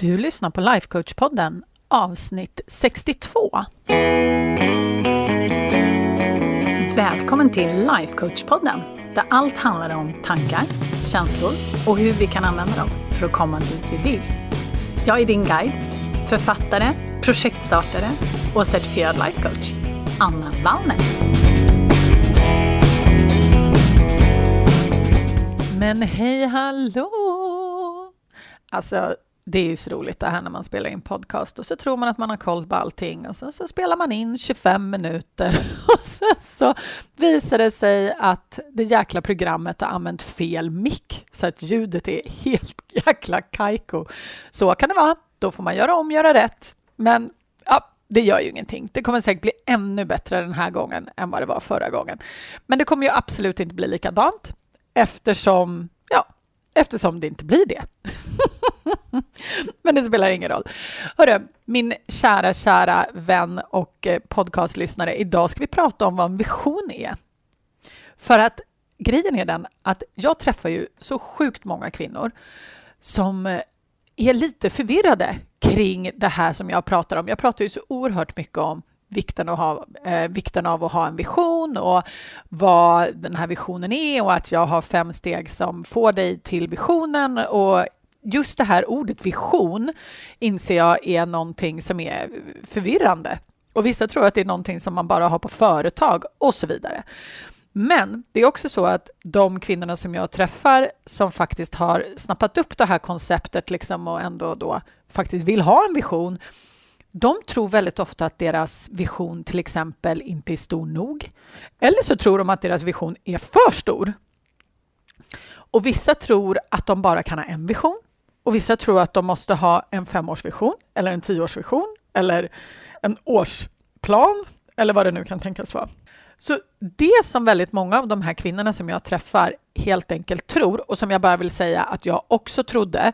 Du lyssnar på Lifecoach-podden avsnitt 62. Välkommen till Lifecoach-podden där allt handlar om tankar, känslor och hur vi kan använda dem för att komma dit vi vill. Jag är din guide, författare, projektstartare och certifierad lifecoach, Anna Wallner. Men hej hallå! Alltså, det är ju så roligt det här när man spelar in podcast och så tror man att man har koll på allting och sen så spelar man in 25 minuter och sen så visar det sig att det jäkla programmet har använt fel mick så att ljudet är helt jäkla kajko. Så kan det vara. Då får man göra om, göra rätt. Men ja, det gör ju ingenting. Det kommer säkert bli ännu bättre den här gången än vad det var förra gången. Men det kommer ju absolut inte bli likadant eftersom, eftersom det inte blir det. Men det spelar ingen roll. Hörru, min kära, kära vän och eh, podcastlyssnare. Idag ska vi prata om vad en vision är. För att grejen är den att jag träffar ju så sjukt många kvinnor som eh, är lite förvirrade kring det här som jag pratar om. Jag pratar ju så oerhört mycket om vikten, att ha, eh, vikten av att ha en vision och vad den här visionen är och att jag har fem steg som får dig till visionen och just det här ordet vision inser jag är någonting som är förvirrande. Och vissa tror att det är någonting som man bara har på företag och så vidare. Men det är också så att de kvinnorna som jag träffar som faktiskt har snappat upp det här konceptet liksom och ändå då faktiskt vill ha en vision, de tror väldigt ofta att deras vision till exempel inte är stor nog. Eller så tror de att deras vision är för stor. Och vissa tror att de bara kan ha en vision. Och vissa tror att de måste ha en femårsvision eller en tioårsvision eller en årsplan eller vad det nu kan tänkas vara. Så det som väldigt många av de här kvinnorna som jag träffar helt enkelt tror och som jag bara vill säga att jag också trodde,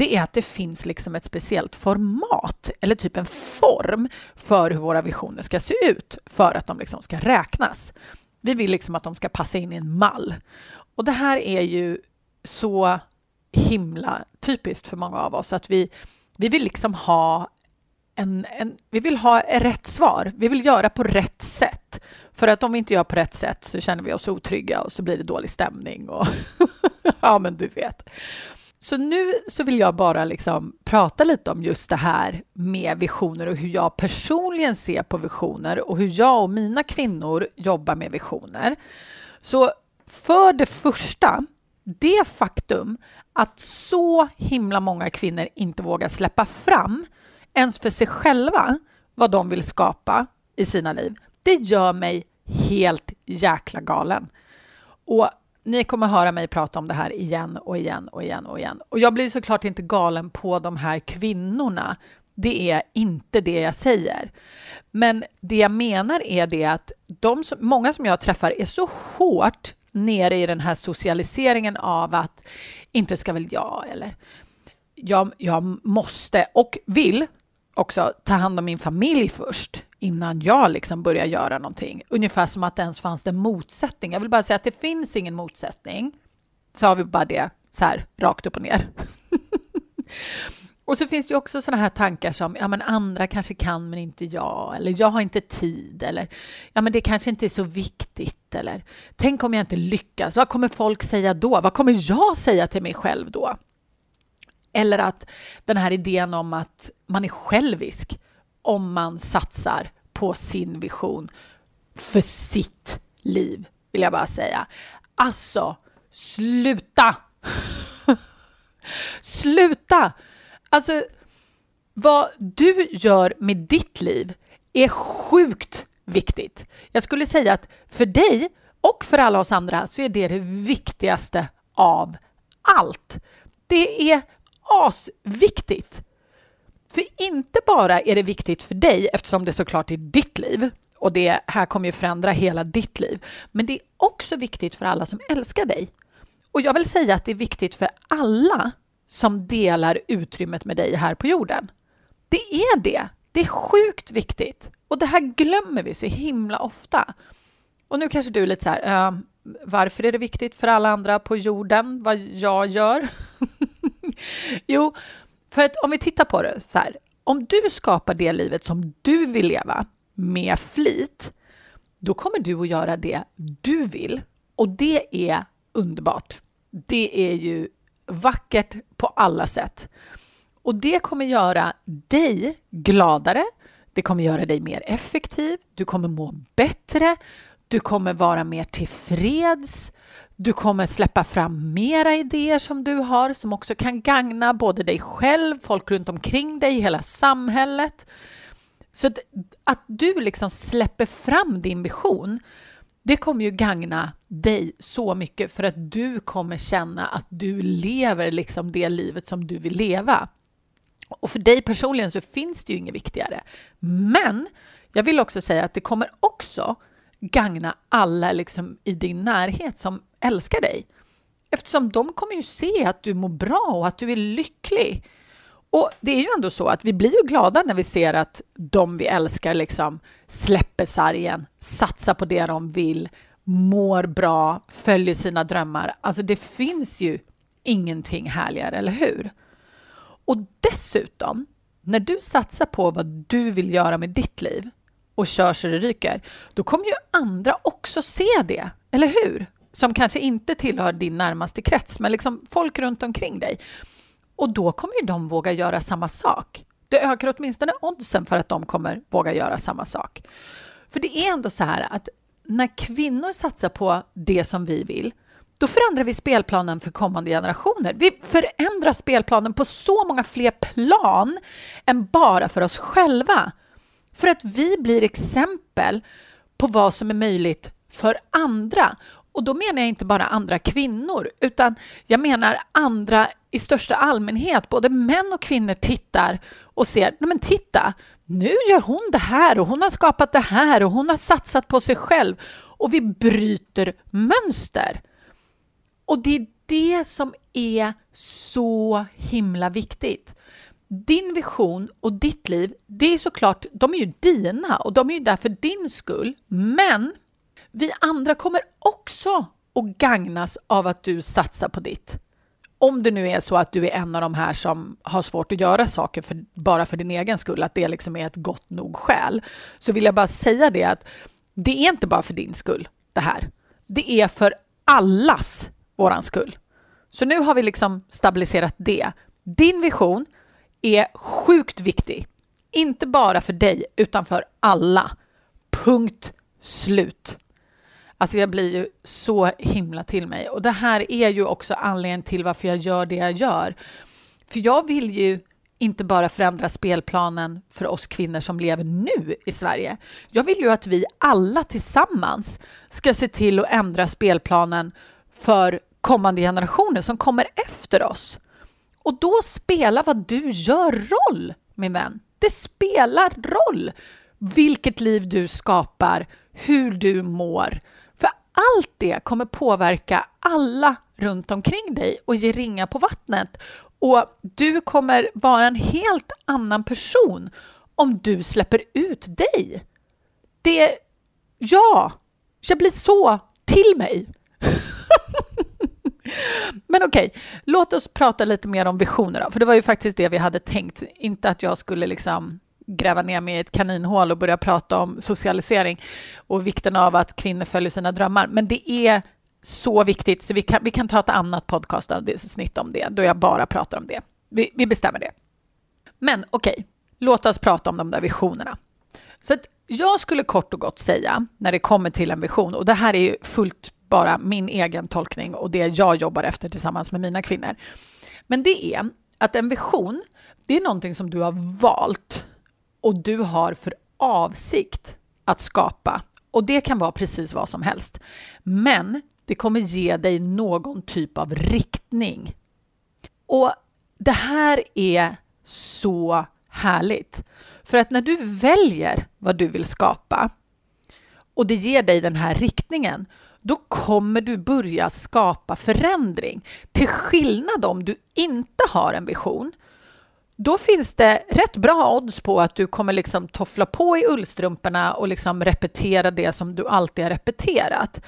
det är att det finns liksom ett speciellt format eller typ en form för hur våra visioner ska se ut för att de liksom ska räknas. Vi vill liksom att de ska passa in i en mall. Och det här är ju så himla typiskt för många av oss att vi, vi vill liksom ha en, en, vi vill ha rätt svar. Vi vill göra på rätt sätt. För att om vi inte gör på rätt sätt så känner vi oss otrygga och så blir det dålig stämning. Och ja, men du vet. Så nu så vill jag bara liksom prata lite om just det här med visioner och hur jag personligen ser på visioner och hur jag och mina kvinnor jobbar med visioner. Så för det första, det faktum att så himla många kvinnor inte vågar släppa fram ens för sig själva vad de vill skapa i sina liv. Det gör mig helt jäkla galen. Och ni kommer höra mig prata om det här igen och igen och igen och igen. Och jag blir såklart inte galen på de här kvinnorna. Det är inte det jag säger. Men det jag menar är det att de som, många som jag träffar är så hårt nere i den här socialiseringen av att inte ska väl jag eller jag, jag måste och vill också ta hand om min familj först innan jag liksom börjar göra någonting. Ungefär som att det ens fanns en motsättning. Jag vill bara säga att det finns ingen motsättning. Så har vi bara det så här rakt upp och ner. och så finns det också sådana här tankar som ja, men andra kanske kan men inte jag eller jag har inte tid eller ja, men det kanske inte är så viktigt eller tänk om jag inte lyckas. Vad kommer folk säga då? Vad kommer jag säga till mig själv då? Eller att den här idén om att man är självisk om man satsar på sin vision för sitt liv, vill jag bara säga. Alltså, sluta! sluta! Alltså, vad du gör med ditt liv är sjukt viktigt. Jag skulle säga att för dig och för alla oss andra så är det det viktigaste av allt. Det är asviktigt. För inte bara är det viktigt för dig eftersom det såklart är ditt liv och det här kommer ju förändra hela ditt liv. Men det är också viktigt för alla som älskar dig. Och jag vill säga att det är viktigt för alla som delar utrymmet med dig här på jorden. Det är det. Det är sjukt viktigt. Och det här glömmer vi så himla ofta. Och nu kanske du är lite så här, uh, varför är det viktigt för alla andra på jorden vad jag gör? jo, för att om vi tittar på det så här, om du skapar det livet som du vill leva med flit, då kommer du att göra det du vill. Och det är underbart. Det är ju vackert på alla sätt. Och det kommer göra dig gladare, det kommer göra dig mer effektiv, du kommer må bättre, du kommer vara mer tillfreds, du kommer släppa fram mera idéer som du har som också kan gagna både dig själv, folk runt omkring dig, hela samhället. Så att, att du liksom släpper fram din vision, det kommer ju gagna dig så mycket för att du kommer känna att du lever liksom det livet som du vill leva. Och för dig personligen så finns det ju inget viktigare. Men jag vill också säga att det kommer också gagna alla liksom i din närhet som älskar dig. Eftersom de kommer ju se att du mår bra och att du är lycklig. Och det är ju ändå så att vi blir ju glada när vi ser att de vi älskar liksom släpper sargen, satsar på det de vill, mår bra, följer sina drömmar. Alltså det finns ju ingenting härligare, eller hur? Och dessutom, när du satsar på vad du vill göra med ditt liv och kör så det ryker, då kommer ju andra också se det, eller hur? Som kanske inte tillhör din närmaste krets, men liksom folk runt omkring dig. Och då kommer ju de våga göra samma sak. Det ökar åtminstone oddsen för att de kommer våga göra samma sak. För det är ändå så här att när kvinnor satsar på det som vi vill, då förändrar vi spelplanen för kommande generationer. Vi förändrar spelplanen på så många fler plan än bara för oss själva. För att vi blir exempel på vad som är möjligt för andra. Och då menar jag inte bara andra kvinnor, utan jag menar andra i största allmänhet. Både män och kvinnor tittar och ser, nej men titta, nu gör hon det här och hon har skapat det här och hon har satsat på sig själv. Och vi bryter mönster. Och det är det som är så himla viktigt. Din vision och ditt liv, det är såklart, de är ju dina och de är ju där för din skull. Men vi andra kommer också att gagnas av att du satsar på ditt. Om det nu är så att du är en av de här som har svårt att göra saker för, bara för din egen skull, att det liksom är ett gott nog skäl, så vill jag bara säga det att det är inte bara för din skull det här. Det är för allas våran skull. Så nu har vi liksom stabiliserat det. Din vision är sjukt viktig. Inte bara för dig, utan för alla. Punkt slut. Alltså jag blir ju så himla till mig. Och det här är ju också anledningen till varför jag gör det jag gör. För jag vill ju inte bara förändra spelplanen för oss kvinnor som lever nu i Sverige. Jag vill ju att vi alla tillsammans ska se till att ändra spelplanen för kommande generationer som kommer efter oss. Och då spelar vad du gör roll, min vän. Det spelar roll vilket liv du skapar, hur du mår. Allt det kommer påverka alla runt omkring dig och ge ringa på vattnet. Och du kommer vara en helt annan person om du släpper ut dig. Det... Ja, jag blir så till mig. Men okej, okay, låt oss prata lite mer om visioner då, för det var ju faktiskt det vi hade tänkt. Inte att jag skulle liksom gräva ner mig i ett kaninhål och börja prata om socialisering och vikten av att kvinnor följer sina drömmar. Men det är så viktigt, så vi kan, vi kan ta ett annat podcastavsnitt om det, då jag bara pratar om det. Vi, vi bestämmer det. Men okej, okay, låt oss prata om de där visionerna. Så att jag skulle kort och gott säga, när det kommer till en vision, och det här är ju fullt bara min egen tolkning och det jag jobbar efter tillsammans med mina kvinnor. Men det är att en vision, det är någonting som du har valt och du har för avsikt att skapa. Och det kan vara precis vad som helst. Men det kommer ge dig någon typ av riktning. Och det här är så härligt. För att när du väljer vad du vill skapa och det ger dig den här riktningen, då kommer du börja skapa förändring. Till skillnad om du inte har en vision, då finns det rätt bra odds på att du kommer liksom toffla på i ullstrumporna och liksom repetera det som du alltid har repeterat.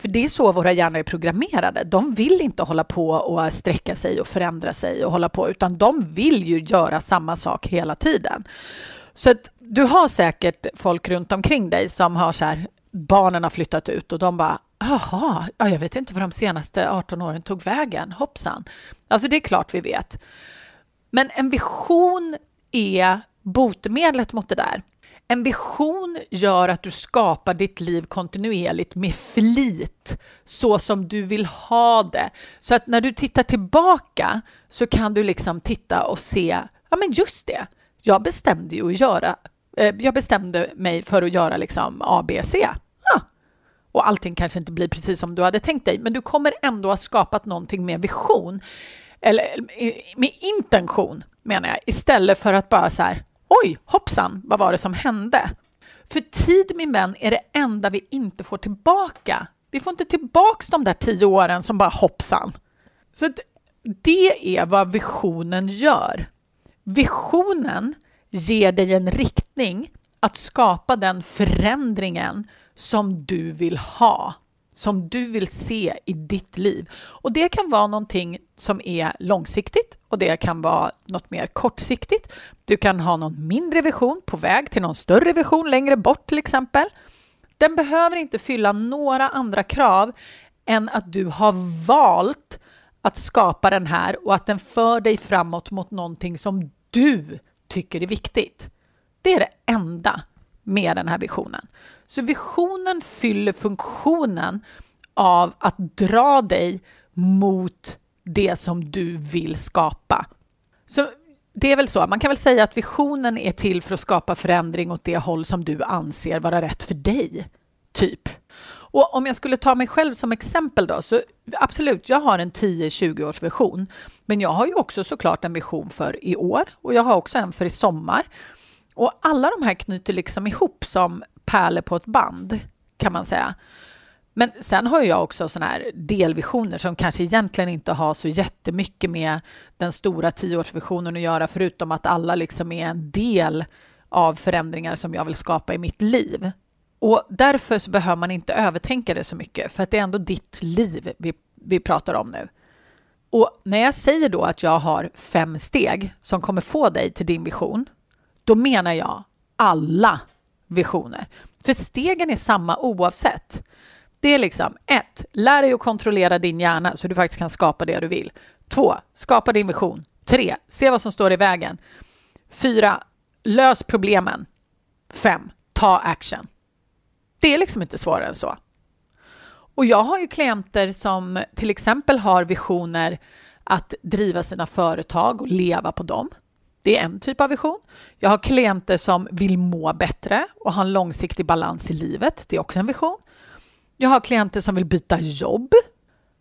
För det är så våra hjärnor är programmerade. De vill inte hålla på och sträcka sig och förändra sig och hålla på, utan de vill ju göra samma sak hela tiden. Så att du har säkert folk runt omkring dig som har så här, barnen har flyttat ut och de bara Jaha, ja, jag vet inte var de senaste 18 åren tog vägen. Hoppsan. Alltså det är klart vi vet. Men en vision är botemedlet mot det där. En vision gör att du skapar ditt liv kontinuerligt med flit, så som du vill ha det. Så att när du tittar tillbaka så kan du liksom titta och se, ja men just det, jag bestämde ju att göra, eh, jag bestämde mig för att göra liksom ABC. Ja. Ah. Och allting kanske inte blir precis som du hade tänkt dig, men du kommer ändå ha skapat någonting med vision, eller med intention menar jag, istället för att bara så här, oj, hoppsan, vad var det som hände? För tid, min vän, är det enda vi inte får tillbaka. Vi får inte tillbaka de där tio åren som bara hoppsan. Så det är vad visionen gör. Visionen ger dig en riktning att skapa den förändringen som du vill ha som du vill se i ditt liv. Och det kan vara någonting som är långsiktigt och det kan vara något mer kortsiktigt. Du kan ha någon mindre vision på väg till någon större vision längre bort till exempel. Den behöver inte fylla några andra krav än att du har valt att skapa den här och att den för dig framåt mot någonting som du tycker är viktigt. Det är det enda med den här visionen. Så visionen fyller funktionen av att dra dig mot det som du vill skapa. Så det är väl så, man kan väl säga att visionen är till för att skapa förändring åt det håll som du anser vara rätt för dig, typ. Och om jag skulle ta mig själv som exempel då, så absolut, jag har en 10-20 års vision. Men jag har ju också såklart en vision för i år och jag har också en för i sommar. Och alla de här knyter liksom ihop som pärlor på ett band, kan man säga. Men sen har jag också såna här delvisioner som kanske egentligen inte har så jättemycket med den stora tioårsvisionen att göra, förutom att alla liksom är en del av förändringar som jag vill skapa i mitt liv. Och därför så behöver man inte övertänka det så mycket, för att det är ändå ditt liv vi, vi pratar om nu. Och när jag säger då att jag har fem steg som kommer få dig till din vision, då menar jag alla visioner. För stegen är samma oavsett. Det är liksom ett, Lär dig att kontrollera din hjärna så du faktiskt kan skapa det du vill. Två, Skapa din vision. Tre, Se vad som står i vägen. Fyra, Lös problemen. Fem, Ta action. Det är liksom inte svårare än så. Och jag har ju klienter som till exempel har visioner att driva sina företag och leva på dem. Det är en typ av vision. Jag har klienter som vill må bättre och ha en långsiktig balans i livet. Det är också en vision. Jag har klienter som vill byta jobb.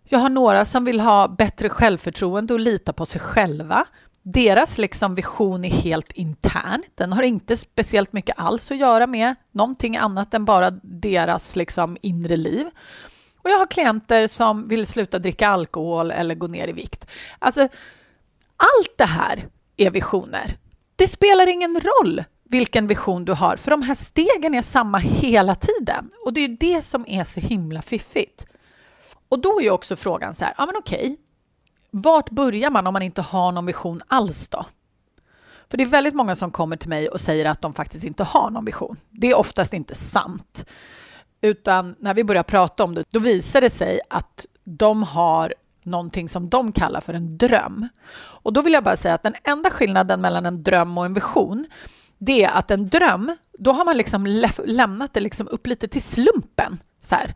Jag har några som vill ha bättre självförtroende och lita på sig själva. Deras liksom vision är helt intern. Den har inte speciellt mycket alls att göra med någonting annat än bara deras liksom inre liv. Och jag har klienter som vill sluta dricka alkohol eller gå ner i vikt. Alltså, allt det här är visioner. Det spelar ingen roll vilken vision du har, för de här stegen är samma hela tiden. Och det är det som är så himla fiffigt. Och då är också frågan så här, ja men okej, vart börjar man om man inte har någon vision alls då? För det är väldigt många som kommer till mig och säger att de faktiskt inte har någon vision. Det är oftast inte sant. Utan när vi börjar prata om det, då visar det sig att de har någonting som de kallar för en dröm. Och då vill jag bara säga att den enda skillnaden mellan en dröm och en vision, det är att en dröm, då har man liksom lämnat det liksom upp lite till slumpen. Så här,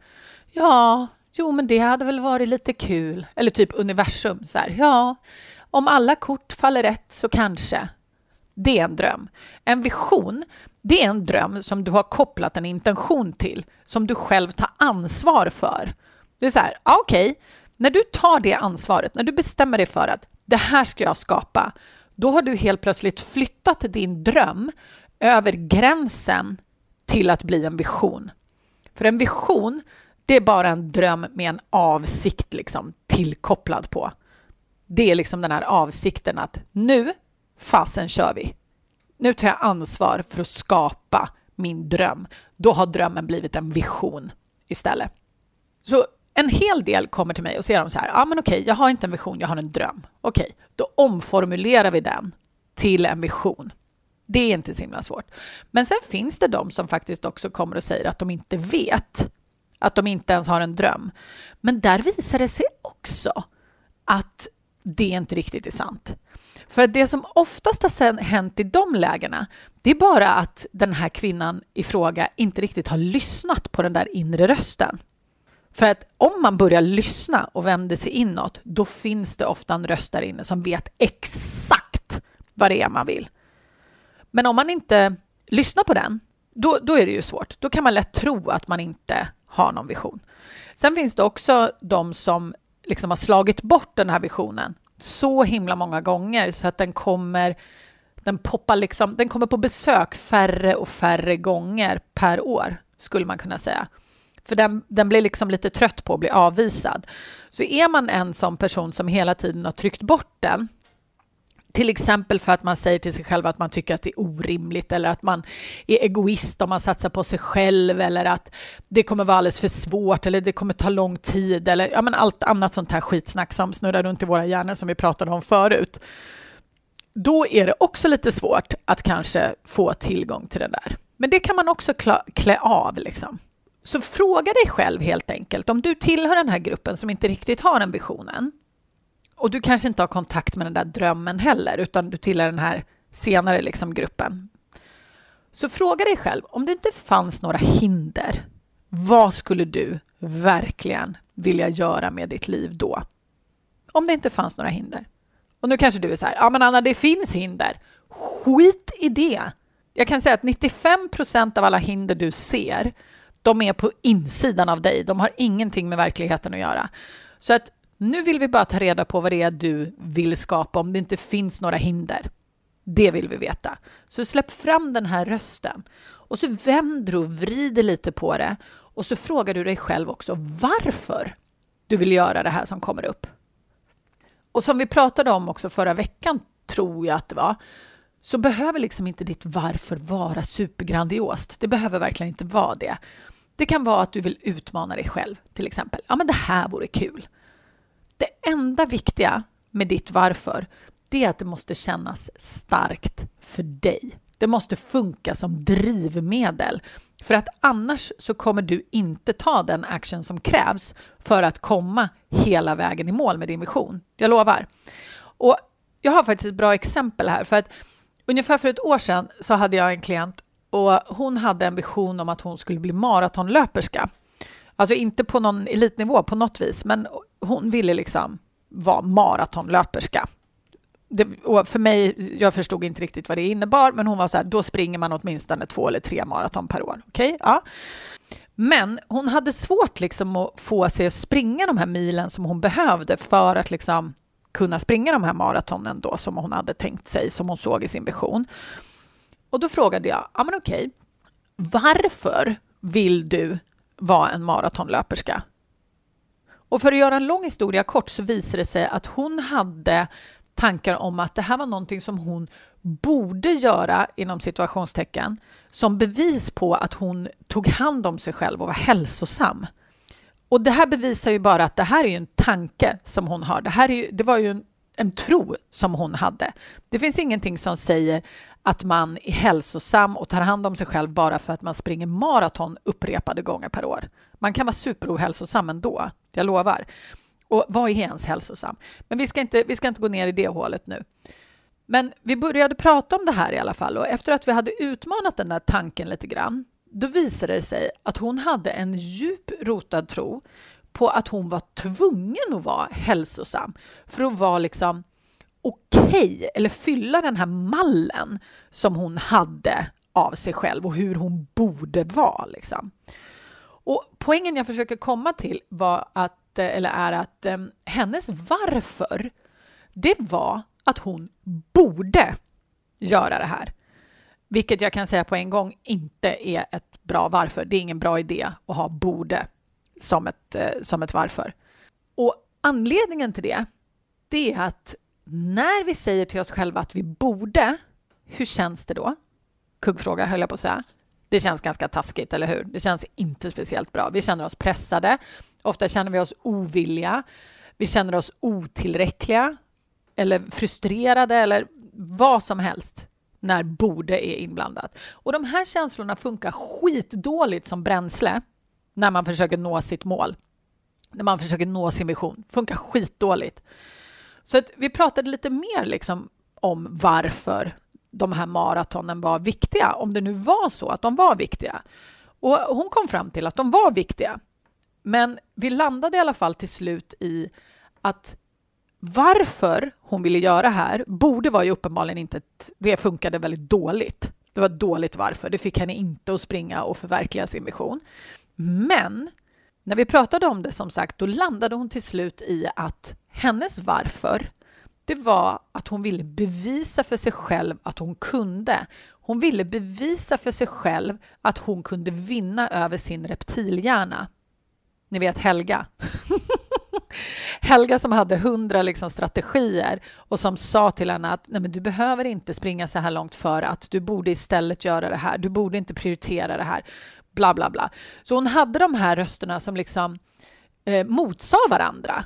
ja, jo, men det hade väl varit lite kul. Eller typ universum, så här, ja, om alla kort faller rätt så kanske. Det är en dröm. En vision, det är en dröm som du har kopplat en intention till, som du själv tar ansvar för. Det är så här, okej, okay, när du tar det ansvaret, när du bestämmer dig för att det här ska jag skapa, då har du helt plötsligt flyttat din dröm över gränsen till att bli en vision. För en vision, det är bara en dröm med en avsikt liksom tillkopplad på. Det är liksom den här avsikten att nu fasen kör vi. Nu tar jag ansvar för att skapa min dröm. Då har drömmen blivit en vision istället. Så en hel del kommer till mig och säger de så här, ja ah, men okej, jag har inte en vision, jag har en dröm. Okej, då omformulerar vi den till en vision. Det är inte så himla svårt. Men sen finns det de som faktiskt också kommer och säger att de inte vet, att de inte ens har en dröm. Men där visar det sig också att det inte riktigt är sant. För det som oftast har hänt i de lägena, det är bara att den här kvinnan i fråga inte riktigt har lyssnat på den där inre rösten. För att om man börjar lyssna och vänder sig inåt, då finns det ofta en röst där inne som vet exakt vad det är man vill. Men om man inte lyssnar på den, då, då är det ju svårt. Då kan man lätt tro att man inte har någon vision. Sen finns det också de som liksom har slagit bort den här visionen så himla många gånger så att den kommer den poppar liksom, den kommer på besök färre och färre gånger per år, skulle man kunna säga. För den, den blir liksom lite trött på att bli avvisad. Så är man en sån person som hela tiden har tryckt bort den, till exempel för att man säger till sig själv att man tycker att det är orimligt eller att man är egoist om man satsar på sig själv eller att det kommer vara alldeles för svårt eller det kommer ta lång tid eller ja, men allt annat sånt här skitsnack som snurrar runt i våra hjärnor som vi pratade om förut. Då är det också lite svårt att kanske få tillgång till det där. Men det kan man också klä av liksom. Så fråga dig själv helt enkelt om du tillhör den här gruppen som inte riktigt har den visionen och du kanske inte har kontakt med den där drömmen heller, utan du tillhör den här senare liksom gruppen. Så fråga dig själv, om det inte fanns några hinder, vad skulle du verkligen vilja göra med ditt liv då? Om det inte fanns några hinder. Och nu kanske du är så här, ja men Anna, det finns hinder. Skit i det! Jag kan säga att 95 procent av alla hinder du ser, de är på insidan av dig. De har ingenting med verkligheten att göra. Så att nu vill vi bara ta reda på vad det är du vill skapa om det inte finns några hinder. Det vill vi veta. Så släpp fram den här rösten och så vänder och vrider lite på det och så frågar du dig själv också varför du vill göra det här som kommer upp. Och som vi pratade om också förra veckan, tror jag att det var, så behöver liksom inte ditt varför vara supergrandiost. Det behöver verkligen inte vara det. Det kan vara att du vill utmana dig själv, till exempel. Ja, men det här vore kul. Det enda viktiga med ditt varför, det är att det måste kännas starkt för dig. Det måste funka som drivmedel. För att annars så kommer du inte ta den action som krävs för att komma hela vägen i mål med din vision. Jag lovar. Och jag har faktiskt ett bra exempel här. För att ungefär för ett år sedan så hade jag en klient och hon hade en vision om att hon skulle bli maratonlöperska. Alltså inte på någon elitnivå på något vis, men hon ville liksom vara maratonlöperska. Det, och för mig, jag förstod inte riktigt vad det innebar, men hon var så här, då springer man åtminstone två eller tre maraton per år. Okay? Ja. Men hon hade svårt liksom att få sig att springa de här milen som hon behövde för att liksom kunna springa de här maratonen då som hon hade tänkt sig, som hon såg i sin vision. Och då frågade jag, ja men okej, varför vill du vara en maratonlöperska? Och för att göra en lång historia kort så visade det sig att hon hade tankar om att det här var någonting som hon borde göra inom situationstecken som bevis på att hon tog hand om sig själv och var hälsosam. Och det här bevisar ju bara att det här är en tanke som hon har. Det, här är ju, det var ju en, en tro som hon hade. Det finns ingenting som säger att man är hälsosam och tar hand om sig själv bara för att man springer maraton upprepade gånger per år. Man kan vara superohälsosam ändå, jag lovar. Och vad är ens hälsosam? Men vi ska, inte, vi ska inte gå ner i det hålet nu. Men vi började prata om det här i alla fall och efter att vi hade utmanat den där tanken lite grann, då visade det sig att hon hade en djup rotad tro på att hon var tvungen att vara hälsosam för att vara liksom okej okay, eller fylla den här mallen som hon hade av sig själv och hur hon borde vara. Liksom. Och poängen jag försöker komma till var att, eh, eller är att eh, hennes varför, det var att hon borde göra det här. Vilket jag kan säga på en gång inte är ett bra varför. Det är ingen bra idé att ha borde som ett, eh, som ett varför. Och anledningen till det, det är att när vi säger till oss själva att vi borde, hur känns det då? Kuggfråga höll jag på att säga. Det känns ganska taskigt, eller hur? Det känns inte speciellt bra. Vi känner oss pressade. Ofta känner vi oss ovilliga. Vi känner oss otillräckliga eller frustrerade eller vad som helst när borde är inblandat. Och de här känslorna funkar skitdåligt som bränsle när man försöker nå sitt mål. När man försöker nå sin vision. Funkar skitdåligt. Så att vi pratade lite mer liksom om varför de här maratonen var viktiga, om det nu var så att de var viktiga. Och hon kom fram till att de var viktiga. Men vi landade i alla fall till slut i att varför hon ville göra här borde vara ju uppenbarligen inte... Ett, det funkade väldigt dåligt. Det var dåligt varför. Det fick henne inte att springa och förverkliga sin vision. Men när vi pratade om det, som sagt, då landade hon till slut i att hennes varför det var att hon ville bevisa för sig själv att hon kunde. Hon ville bevisa för sig själv att hon kunde vinna över sin reptilhjärna. Ni vet Helga. Helga som hade hundra liksom strategier och som sa till henne att Nej, men du behöver inte springa så här långt för att du borde istället göra det här. Du borde inte prioritera det här. Bla, bla, bla. Så hon hade de här rösterna som liksom eh, motsa varandra.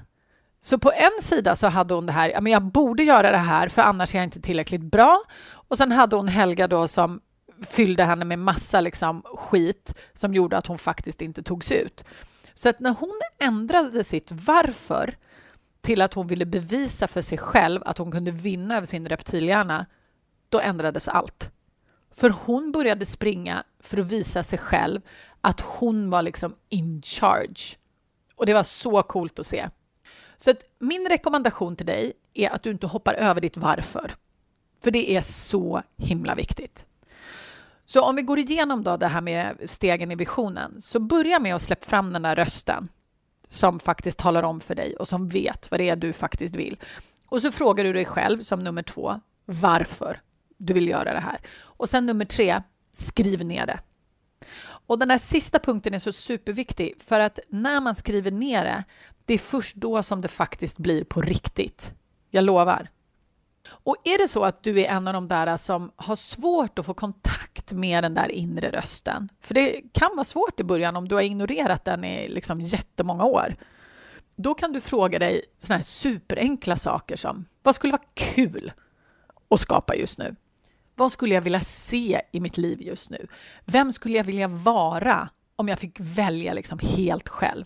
Så på en sida så hade hon det här, ja, men jag borde göra det här för annars är jag inte tillräckligt bra. Och sen hade hon Helga då som fyllde henne med massa liksom skit som gjorde att hon faktiskt inte togs ut. Så att när hon ändrade sitt varför till att hon ville bevisa för sig själv att hon kunde vinna över sin reptilhjärna, då ändrades allt. För hon började springa för att visa sig själv att hon var liksom in charge. Och det var så coolt att se. Så att min rekommendation till dig är att du inte hoppar över ditt varför. För det är så himla viktigt. Så om vi går igenom då det här med stegen i visionen, så börja med att släppa fram den där rösten som faktiskt talar om för dig och som vet vad det är du faktiskt vill. Och så frågar du dig själv som nummer två varför du vill göra det här. Och sen nummer tre, skriv ner det. Och den här sista punkten är så superviktig för att när man skriver ner det, det är först då som det faktiskt blir på riktigt. Jag lovar. Och är det så att du är en av de där som har svårt att få kontakt med den där inre rösten, för det kan vara svårt i början om du har ignorerat den i liksom jättemånga år, då kan du fråga dig såna här superenkla saker som vad skulle vara kul att skapa just nu? Vad skulle jag vilja se i mitt liv just nu? Vem skulle jag vilja vara om jag fick välja liksom helt själv?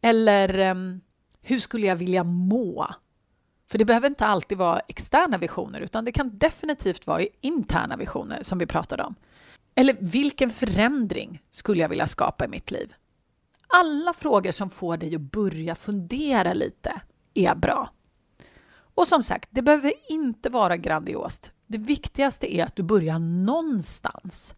Eller um, hur skulle jag vilja må? För det behöver inte alltid vara externa visioner, utan det kan definitivt vara interna visioner som vi pratade om. Eller vilken förändring skulle jag vilja skapa i mitt liv? Alla frågor som får dig att börja fundera lite är bra. Och som sagt, det behöver inte vara grandiost. Det viktigaste är att du börjar någonstans.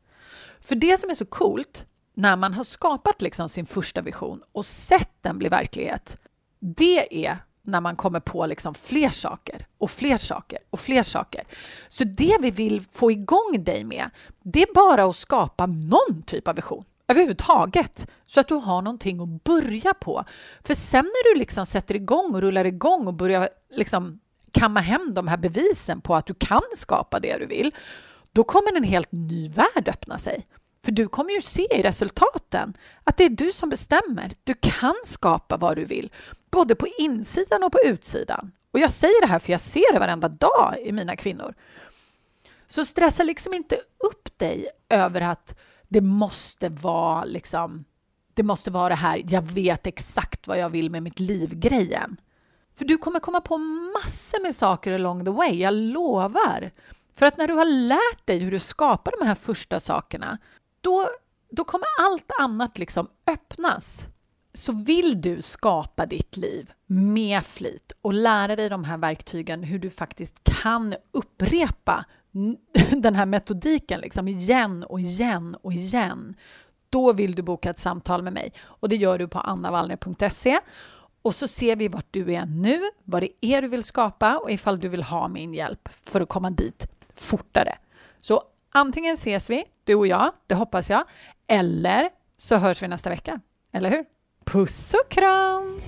För det som är så coolt när man har skapat liksom sin första vision och sett den bli verklighet, det är när man kommer på liksom fler saker och fler saker och fler saker. Så det vi vill få igång dig med, det är bara att skapa någon typ av vision överhuvudtaget så att du har någonting att börja på. För sen när du liksom sätter igång och rullar igång och börjar liksom kamma hem de här bevisen på att du kan skapa det du vill, då kommer en helt ny värld öppna sig. För du kommer ju se i resultaten att det är du som bestämmer. Du kan skapa vad du vill, både på insidan och på utsidan. Och jag säger det här för jag ser det varenda dag i mina kvinnor. Så stressa liksom inte upp dig över att det måste vara liksom, det måste vara det här, jag vet exakt vad jag vill med mitt liv-grejen. För du kommer komma på massor med saker along the way, jag lovar. För att när du har lärt dig hur du skapar de här första sakerna, då, då kommer allt annat liksom öppnas. Så vill du skapa ditt liv med flit och lära dig de här verktygen hur du faktiskt kan upprepa den här metodiken liksom igen och igen och igen, då vill du boka ett samtal med mig. Och det gör du på annavallner.se. Och så ser vi vart du är nu, vad det är du vill skapa och ifall du vill ha min hjälp för att komma dit fortare. Så antingen ses vi, du och jag, det hoppas jag, eller så hörs vi nästa vecka. Eller hur? Puss och kram!